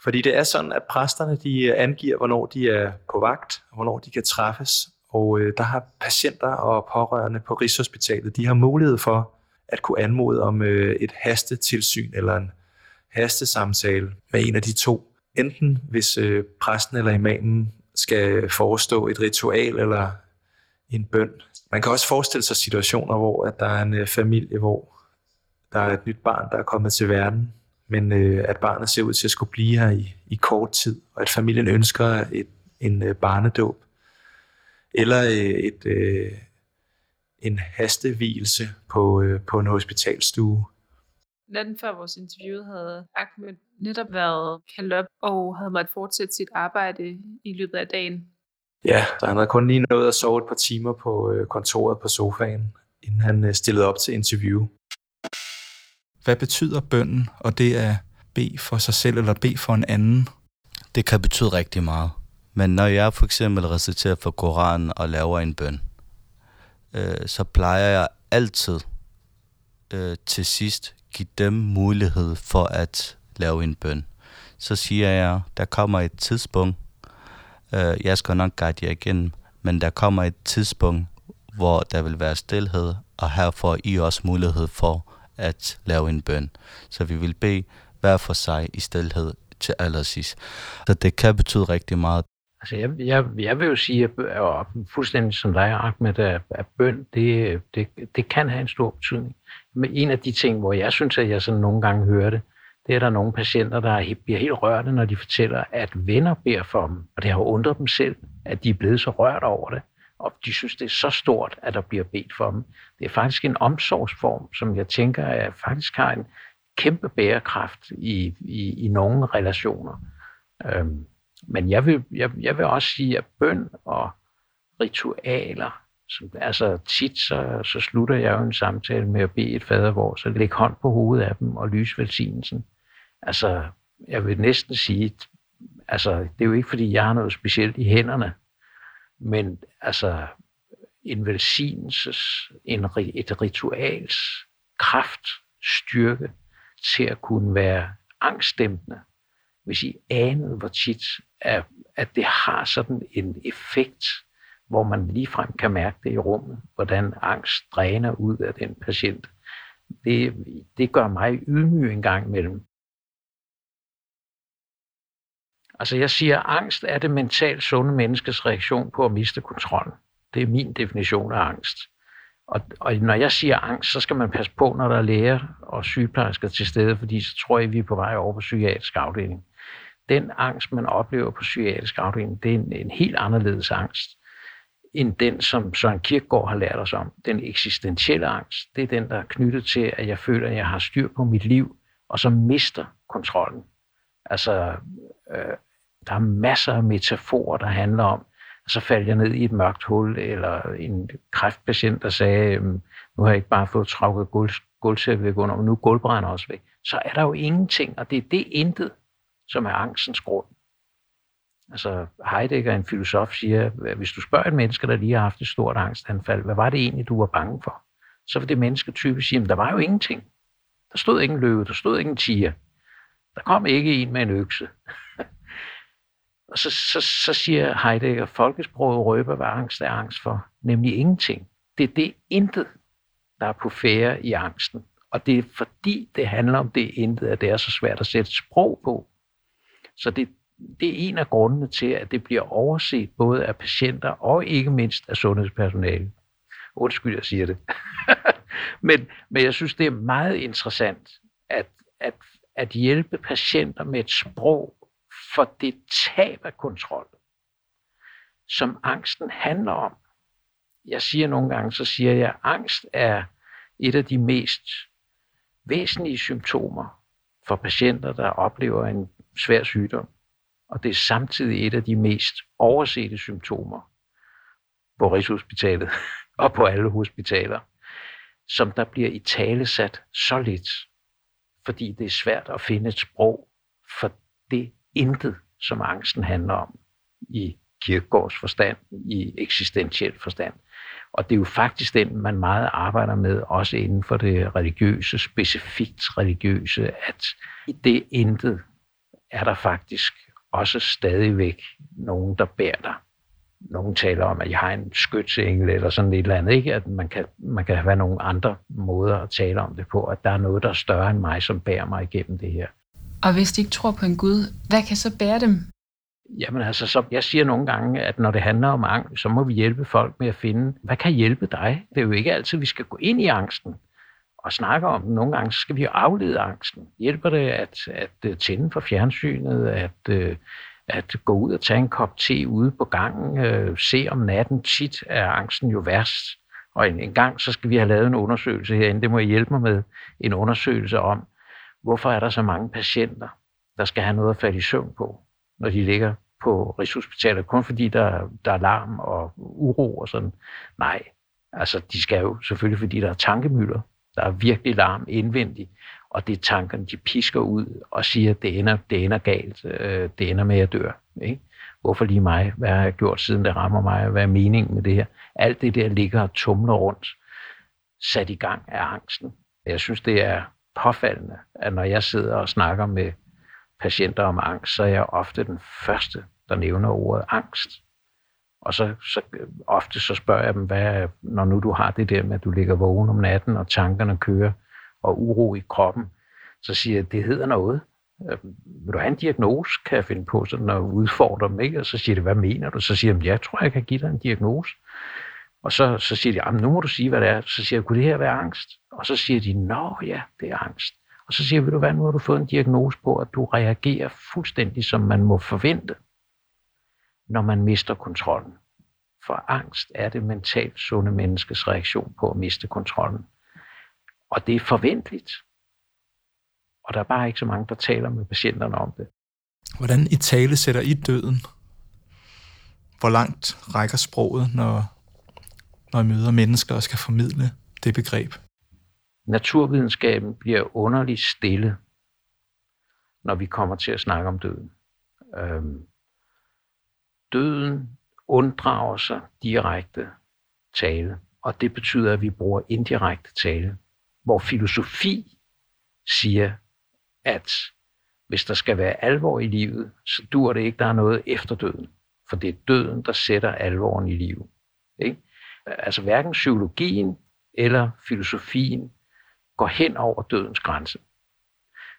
Fordi det er sådan, at præsterne de øh, angiver, hvornår de er på vagt, og hvornår de kan træffes. Og øh, der har patienter og pårørende på Rigshospitalet, de har mulighed for at kunne anmode om øh, et hastetilsyn eller en hastesamtale med en af de to. Enten hvis øh, præsten eller imamen skal forestå et ritual eller en bøn. Man kan også forestille sig situationer, hvor at der er en øh, familie, hvor der er et nyt barn, der er kommet til verden, men øh, at barnet ser ud til at skulle blive her i, i kort tid, og at familien ønsker et, en øh, barnedåb, eller øh, et, øh, en hastevielse på, øh, på en hospitalstue. Natten før vores interview havde Ahmed netop været kaldt op og havde måttet fortsætte sit arbejde i løbet af dagen. Ja, så han havde kun lige nået at sove et par timer på øh, kontoret på sofaen, inden han øh, stillede op til interview. Hvad betyder bønden, og det er bede for sig selv eller bede for en anden? Det kan betyde rigtig meget. Men når jeg for eksempel reciterer for Koranen og laver en bøn, øh, så plejer jeg altid øh, til sidst give dem mulighed for at lave en bøn. Så siger jeg, der kommer et tidspunkt, øh, jeg skal nok guide jer igen, men der kommer et tidspunkt, hvor der vil være stillhed, og her får I også mulighed for at lave en bøn. Så vi vil bede hver for sig i stillhed til allersidst. Så det kan betyde rigtig meget. Altså jeg, jeg, jeg vil jo sige, at fuldstændig som dig, Ahmed, at, at bøn, det, det, det kan have en stor betydning. Men en af de ting, hvor jeg synes, at jeg sådan nogle gange hører det, det er der nogle patienter, der bliver helt rørte, når de fortæller, at venner beder for dem. Og det har undret dem selv, at de er blevet så rørt over det. Og de synes, det er så stort, at der bliver bedt for dem. Det er faktisk en omsorgsform, som jeg tænker, at faktisk har en kæmpe bærekraft i, i, i nogle relationer. Øhm, men jeg vil, jeg, jeg vil også sige, at bøn og ritualer, som, altså tit så, så slutter jeg jo en samtale med at bede et fadervor, så læg hånd på hovedet af dem og lys velsignelsen. Altså, jeg vil næsten sige, altså, det er jo ikke fordi, jeg har noget specielt i hænderne, men altså, en velsignelses, en, et rituals kraft, styrke til at kunne være angstdæmpende. Hvis I anede, hvor tit, at, at det har sådan en effekt, hvor man ligefrem kan mærke det i rummet, hvordan angst dræner ud af den patient. Det, det gør mig ydmyg en gang imellem. Altså jeg siger, at angst er det mentalt sunde menneskes reaktion på at miste kontrollen. Det er min definition af angst. Og, og når jeg siger angst, så skal man passe på, når der er læger og sygeplejersker til stede, fordi så tror jeg, at vi er på vej over på psykiatrisk afdeling. Den angst, man oplever på psykiatrisk afdeling, det er en, en helt anderledes angst end den, som Søren Kierkegaard har lært os om. Den eksistentielle angst, det er den, der er knyttet til, at jeg føler, at jeg har styr på mit liv, og så mister kontrollen. Altså, øh, der er masser af metaforer, der handler om, at så faldt jeg ned i et mørkt hul, eller en kræftpatient, der sagde, øhm, nu har jeg ikke bare fået trukket gulv, gulvsæt væk under, men nu er gulvbrænder også væk. Så er der jo ingenting, og det er det intet, som er angstens grund. Altså Heidegger, en filosof, siger, at hvis du spørger et menneske, der lige har haft et stort angstanfald, hvad var det egentlig, du var bange for? Så vil det menneske typisk sige, at der var jo ingenting. Der stod ingen løve, der stod ingen tiger. Der kom ikke en med en økse. Og så, så, så siger Heidegger, folkesproget røber, hvad angst er angst for, nemlig ingenting. Det er det intet, der er på færre i angsten. Og det er fordi, det handler om det intet, at det er så svært at sætte sprog på. Så det, det er en af grundene til, at det bliver overset både af patienter og ikke mindst af sundhedspersonale. Undskyld, jeg siger det. men, men jeg synes, det er meget interessant at, at, at hjælpe patienter med et sprog, for det tab af kontrol, som angsten handler om. Jeg siger nogle gange, så siger jeg, at angst er et af de mest væsentlige symptomer for patienter, der oplever en svær sygdom. Og det er samtidig et af de mest oversete symptomer på Rigshospitalet og på alle hospitaler, som der bliver i tale sat så lidt, fordi det er svært at finde et sprog for det intet, som angsten handler om i kirkegårds forstand, i eksistentiel forstand. Og det er jo faktisk den, man meget arbejder med, også inden for det religiøse, specifikt religiøse, at det intet er der faktisk også stadigvæk nogen, der bærer dig. Nogen taler om, at jeg har en skytsengel eller sådan et eller andet. Ikke? At man kan, man kan have nogle andre måder at tale om det på, at der er noget, der er større end mig, som bærer mig igennem det her. Og hvis de ikke tror på en Gud, hvad kan så bære dem? Jamen altså, så jeg siger nogle gange, at når det handler om angst, så må vi hjælpe folk med at finde, hvad kan hjælpe dig? Det er jo ikke altid, vi skal gå ind i angsten og snakker om den. Nogle gange skal vi jo aflede angsten. Hjælper det at, at øh, tænde for fjernsynet, at, øh, at gå ud og tage en kop te ude på gangen, øh, se om natten, tit er angsten jo værst. Og en, en gang så skal vi have lavet en undersøgelse herinde, det må I hjælpe mig med, en undersøgelse om, hvorfor er der så mange patienter, der skal have noget at falde i søvn på, når de ligger på Rigshospitalet, kun fordi der, der er larm og uro og sådan. Nej, altså de skal jo selvfølgelig, fordi der er tankemøller. Der er virkelig larm indvendigt, og det er tankerne, de pisker ud og siger, at det ender, det ender galt, øh, det ender med, at jeg dør. Ikke? Hvorfor lige mig? Hvad har jeg gjort, siden det rammer mig? Hvad er meningen med det her? Alt det der ligger og tumler rundt, sat i gang af angsten. Jeg synes, det er påfaldende, at når jeg sidder og snakker med patienter om angst, så er jeg ofte den første, der nævner ordet angst. Og så, så ofte så spørger jeg dem, hvad, når nu du har det der med, at du ligger vågen om natten, og tankerne kører, og uro i kroppen, så siger jeg, at det hedder noget. Øh, vil du have en diagnose, kan jeg finde på sådan at udfordre dem, ikke? Og så siger de, hvad mener du? Så siger jeg, jeg tror, jeg kan give dig en diagnose. Og så, så siger de, nu må du sige, hvad det er. Så siger jeg, kunne det her være angst? Og så siger de, nå ja, det er angst. Og så siger jeg, vil du hvad, nu har du fået en diagnose på, at du reagerer fuldstændig, som man må forvente, når man mister kontrollen. For angst er det mentalt sunde menneskes reaktion på at miste kontrollen. Og det er forventeligt. Og der er bare ikke så mange, der taler med patienterne om det. Hvordan i tale sætter I døden? Hvor langt rækker sproget, når, når I møder mennesker og skal formidle det begreb? Naturvidenskaben bliver underligt stille, når vi kommer til at snakke om døden. Øhm, døden unddrager sig direkte tale, og det betyder, at vi bruger indirekte tale, hvor filosofi siger, at hvis der skal være alvor i livet, så dur det ikke, der er noget efter døden. For det er døden, der sætter alvoren i livet. Ikke? Altså hverken psykologien eller filosofien går hen over dødens grænse.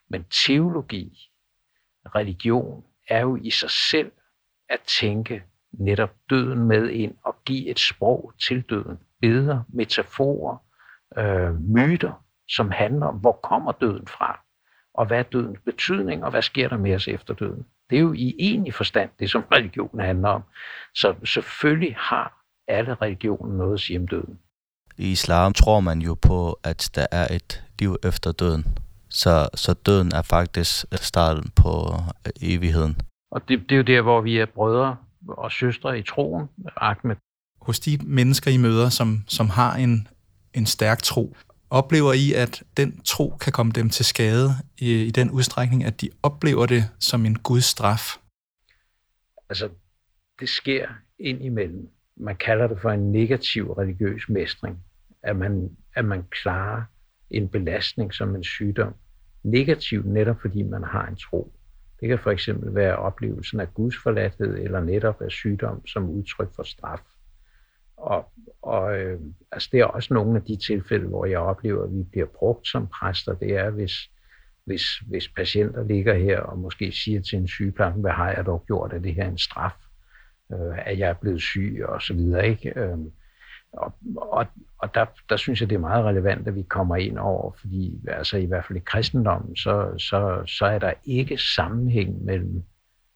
Men teologi, religion, er jo i sig selv at tænke netop døden med ind og give et sprog til døden. Billeder, metaforer, øh, myter, som handler om, hvor kommer døden fra, og hvad er dødens betydning, og hvad sker der med os efter døden. Det er jo i enig forstand det, som religionen handler om. Så selvfølgelig har alle religioner noget at sige om døden. I islam tror man jo på, at der er et liv efter døden. Så, så døden er faktisk starten på evigheden. Og det, det er jo der, hvor vi er brødre og søstre i troen, Ahmed. Hos de mennesker, I møder, som, som har en, en stærk tro, oplever I, at den tro kan komme dem til skade i, i den udstrækning, at de oplever det som en Guds straf? Altså, det sker ind imellem. Man kalder det for en negativ religiøs mestring. At man, at man klarer en belastning som en sygdom. Negativ netop fordi man har en tro. Det kan for eksempel være oplevelsen af Guds forladthed eller netop af sygdom som udtryk for straf. Og, og øh, altså det er også nogle af de tilfælde, hvor jeg oplever, at vi bliver brugt som præster. Det er, hvis, hvis, hvis patienter ligger her og måske siger til en sygeplejerske, hvad har jeg dog gjort, at det her er en straf, øh, at jeg er blevet syg og så videre. Ikke? Øh, og, og, og der, der synes jeg, det er meget relevant, at vi kommer ind over, fordi altså i hvert fald i kristendommen, så, så, så er der ikke sammenhæng mellem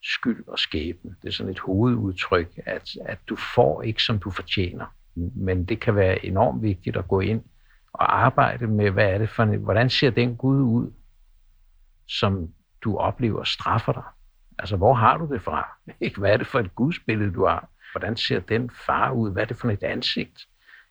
skyld og skæbne. Det er sådan et hovedudtryk, at, at du får ikke, som du fortjener. Men det kan være enormt vigtigt at gå ind og arbejde med, hvad er det for en, hvordan ser den Gud ud, som du oplever straffer dig? Altså, hvor har du det fra? Ikke, Hvad er det for et gudsbillede, du har? Hvordan ser den far ud? Hvad er det for et ansigt?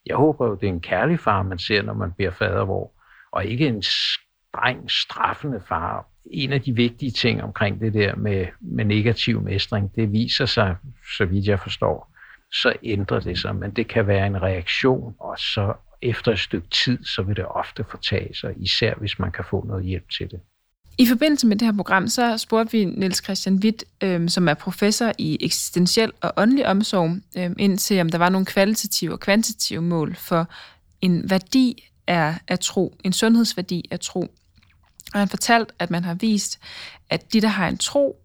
Jeg håber jo, det er en kærlig far, man ser, når man bliver fadervor, og ikke en streng, straffende far. En af de vigtige ting omkring det der med, med negativ mestring, det viser sig, så vidt jeg forstår, så ændrer det sig, men det kan være en reaktion, og så efter et stykke tid, så vil det ofte fortage sig, især hvis man kan få noget hjælp til det. I forbindelse med det her program, så spurgte vi Niels Christian Witt, øh, som er professor i eksistentiel og åndelig omsorg, øh, ind til, om der var nogle kvalitative og kvantitative mål for en værdi af, af tro, en sundhedsværdi af tro. Og han fortalte, at man har vist, at de, der har en tro,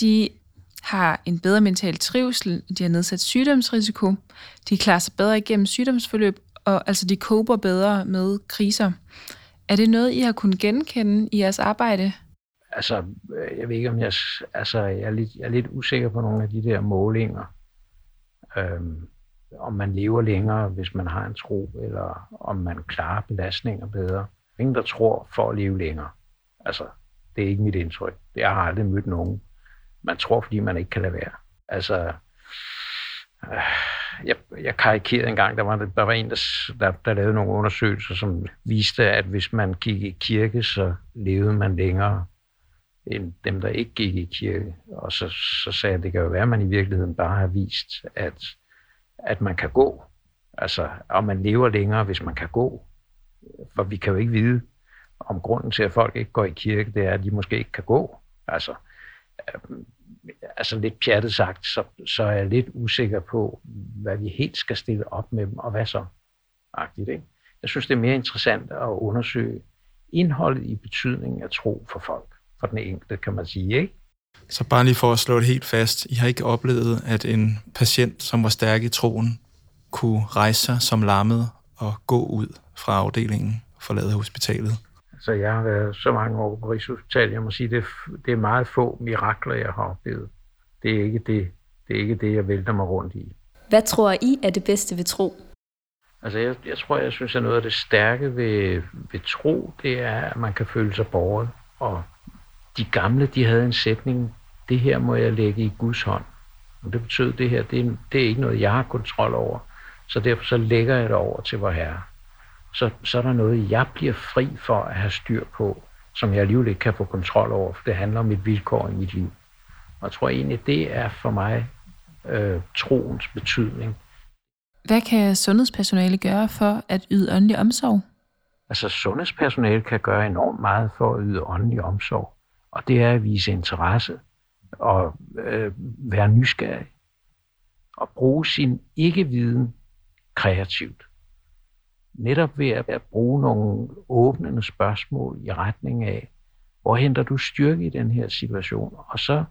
de har en bedre mental trivsel, de har nedsat sygdomsrisiko, de klarer sig bedre igennem sygdomsforløb, og altså de kober bedre med kriser. Er det noget, I har kunnet genkende i jeres arbejde? Altså, øh, jeg ved ikke, om jeg, altså, jeg, er, lidt, jeg er lidt usikker på nogle af de der målinger. Øhm, om man lever længere, hvis man har en tro, eller om man klarer belastninger bedre. Ingen, der tror for at leve længere. Altså, det er ikke mit indtryk. Jeg har aldrig mødt nogen man tror, fordi man ikke kan lade være. Altså, øh, jeg, jeg karikerede en gang, der var, der var en, der, der, der lavede nogle undersøgelser, som viste, at hvis man gik i kirke, så levede man længere end dem, der ikke gik i kirke. Og så, så sagde jeg, at det kan jo være, at man i virkeligheden bare har vist, at, at man kan gå. Altså, og man lever længere, hvis man kan gå. For vi kan jo ikke vide, om grunden til, at folk ikke går i kirke, det er, at de måske ikke kan gå. Altså, øhm, altså lidt pjattet sagt, så, så er jeg lidt usikker på, hvad vi helt skal stille op med dem, og hvad så? Agtigt, ikke? Jeg synes, det er mere interessant at undersøge indholdet i betydningen af tro for folk, for den enkelte, kan man sige, ikke? Så bare lige for at slå det helt fast, I har ikke oplevet, at en patient, som var stærk i troen, kunne rejse sig som lammet og gå ud fra afdelingen, forlade hospitalet? Så jeg har været så mange år på Rigshospitalet, jeg må sige, det, det er meget få mirakler, jeg har oplevet. Det er ikke det, det, er ikke det jeg vælter mig rundt i. Hvad tror I er det bedste ved tro? Altså, jeg, jeg tror, jeg synes, at noget af det stærke ved, ved tro, det er, at man kan føle sig borget. Og de gamle, de havde en sætning, det her må jeg lægge i Guds hånd. Og det betyder, at det her, det er, det er ikke noget, jeg har kontrol over. Så derfor så lægger jeg det over til vor Herre så, så er der noget, jeg bliver fri for at have styr på, som jeg alligevel ikke kan få kontrol over, for det handler om et vilkår i mit liv. Og jeg tror egentlig, det er for mig øh, troens betydning. Hvad kan sundhedspersonale gøre for at yde åndelig omsorg? Altså sundhedspersonale kan gøre enormt meget for at yde åndelig omsorg. Og det er at vise interesse og øh, være nysgerrig. Og bruge sin ikke-viden kreativt netop ved at bruge nogle åbnende spørgsmål i retning af, hvor henter du styrke i den her situation, og så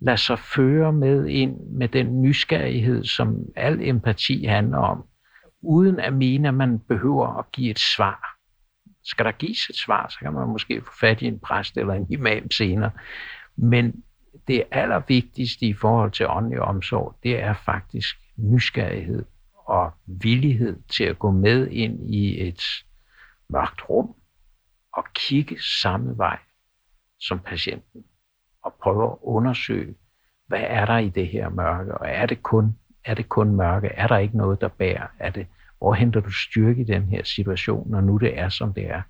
lad sig føre med ind med den nysgerrighed, som al empati handler om, uden at mene, at man behøver at give et svar. Skal der gives et svar, så kan man måske få fat i en præst eller en imam senere. Men det allervigtigste i forhold til åndelig omsorg, det er faktisk nysgerrighed og villighed til at gå med ind i et mørkt rum og kigge samme vej som patienten og prøve at undersøge, hvad er der i det her mørke, og er det kun, er det kun mørke? Er der ikke noget, der bærer? Er det, hvor henter du styrke i den her situation, når nu det er, som det er?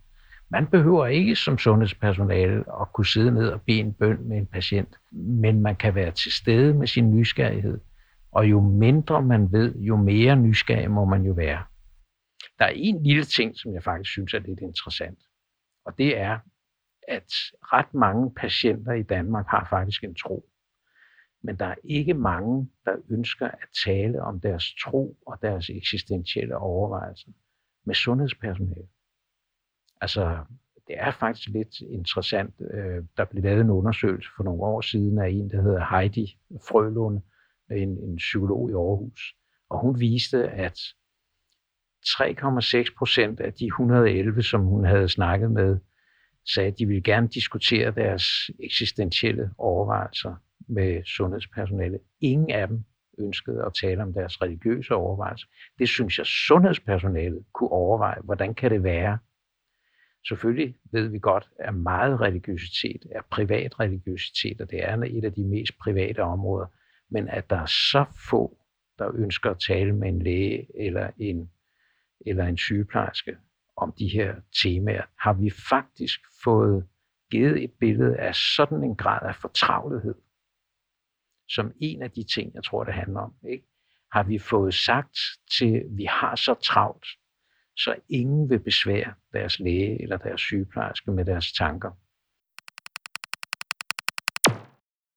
Man behøver ikke som sundhedspersonale at kunne sidde ned og bede en bøn med en patient, men man kan være til stede med sin nysgerrighed og jo mindre man ved, jo mere nysgerrig må man jo være. Der er en lille ting, som jeg faktisk synes er lidt interessant. Og det er, at ret mange patienter i Danmark har faktisk en tro. Men der er ikke mange, der ønsker at tale om deres tro og deres eksistentielle overvejelser med sundhedspersonale. Altså, det er faktisk lidt interessant. Øh, der blev lavet en undersøgelse for nogle år siden af en, der hedder Heidi Frølund, en, en psykolog i Aarhus. Og hun viste, at 3,6 procent af de 111, som hun havde snakket med, sagde, at de ville gerne diskutere deres eksistentielle overvejelser med sundhedspersonale. Ingen af dem ønskede at tale om deres religiøse overvejelser. Det synes jeg, sundhedspersonalet kunne overveje. Hvordan kan det være? Selvfølgelig ved vi godt, at meget religiøsitet er privat religiøsitet, og det er et af de mest private områder men at der er så få, der ønsker at tale med en læge eller en, eller en sygeplejerske om de her temaer, har vi faktisk fået givet et billede af sådan en grad af fortravlighed, som en af de ting, jeg tror, det handler om. Ikke? Har vi fået sagt til, at vi har så travlt, så ingen vil besvære deres læge eller deres sygeplejerske med deres tanker.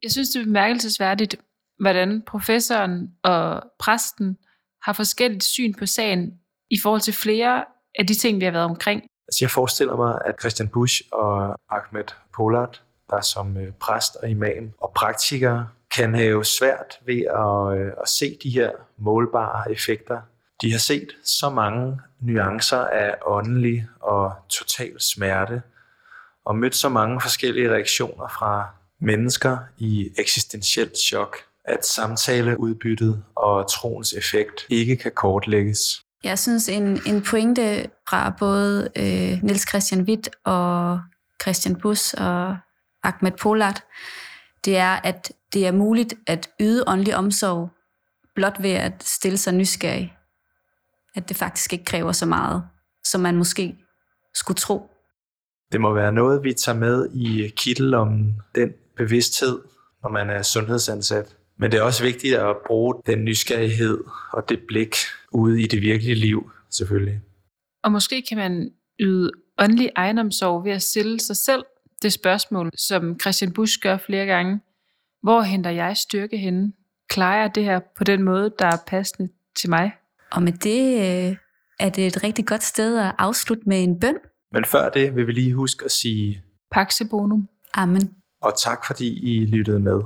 Jeg synes, det er bemærkelsesværdigt, hvordan professoren og præsten har forskelligt syn på sagen i forhold til flere af de ting, vi har været omkring. Altså jeg forestiller mig, at Christian Busch og Ahmed Polat, der som øh, præst og imam og praktiker, kan have svært ved at, øh, at se de her målbare effekter. De har set så mange nuancer af åndelig og total smerte, og mødt så mange forskellige reaktioner fra mennesker i eksistentielt chok, at samtaleudbyttet og troens effekt ikke kan kortlægges. Jeg synes, en, en pointe fra både øh, Niels Christian Witt og Christian Bus og Ahmed Polat, det er, at det er muligt at yde åndelig omsorg blot ved at stille sig nysgerrig. At det faktisk ikke kræver så meget, som man måske skulle tro. Det må være noget, vi tager med i kittel om den bevidsthed, når man er sundhedsansat. Men det er også vigtigt at bruge den nysgerrighed og det blik ude i det virkelige liv, selvfølgelig. Og måske kan man yde åndelig ejendomsorg ved at stille sig selv det spørgsmål, som Christian Busch gør flere gange. Hvor henter jeg styrke henne? Klarer jeg det her på den måde, der er passende til mig? Og med det øh, er det et rigtig godt sted at afslutte med en bøn. Men før det vil vi lige huske at sige Paxe bonum. Amen. Og tak fordi I lyttede med.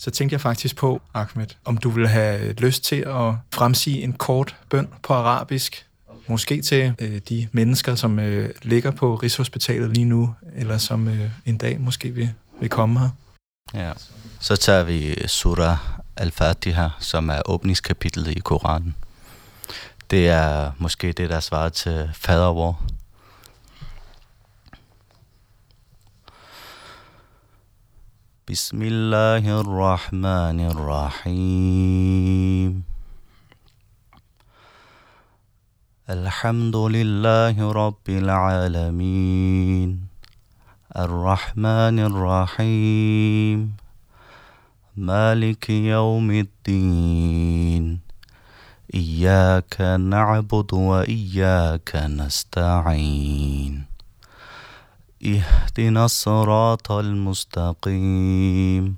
Så tænkte jeg faktisk på, Ahmed, om du ville have øh, lyst til at fremsige en kort bøn på arabisk, måske til øh, de mennesker, som øh, ligger på Rigshospitalet lige nu, eller som øh, en dag måske vil, vil komme her. Ja. Så tager vi øh, surah al-Fatiha, som er åbningskapitlet i Koranen. Det er måske det, der svarer til fadervor. بسم الله الرحمن الرحيم. الحمد لله رب العالمين. الرحمن الرحيم. مالك يوم الدين. إياك نعبد وإياك نستعين. اهدنا الصراط المستقيم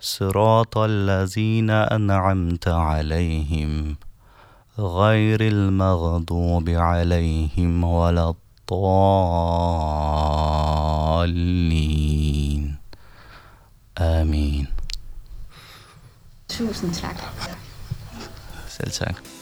صراط الذين أنعمت عليهم غير المغضوب عليهم ولا الضالين آمين tak. Selv tak.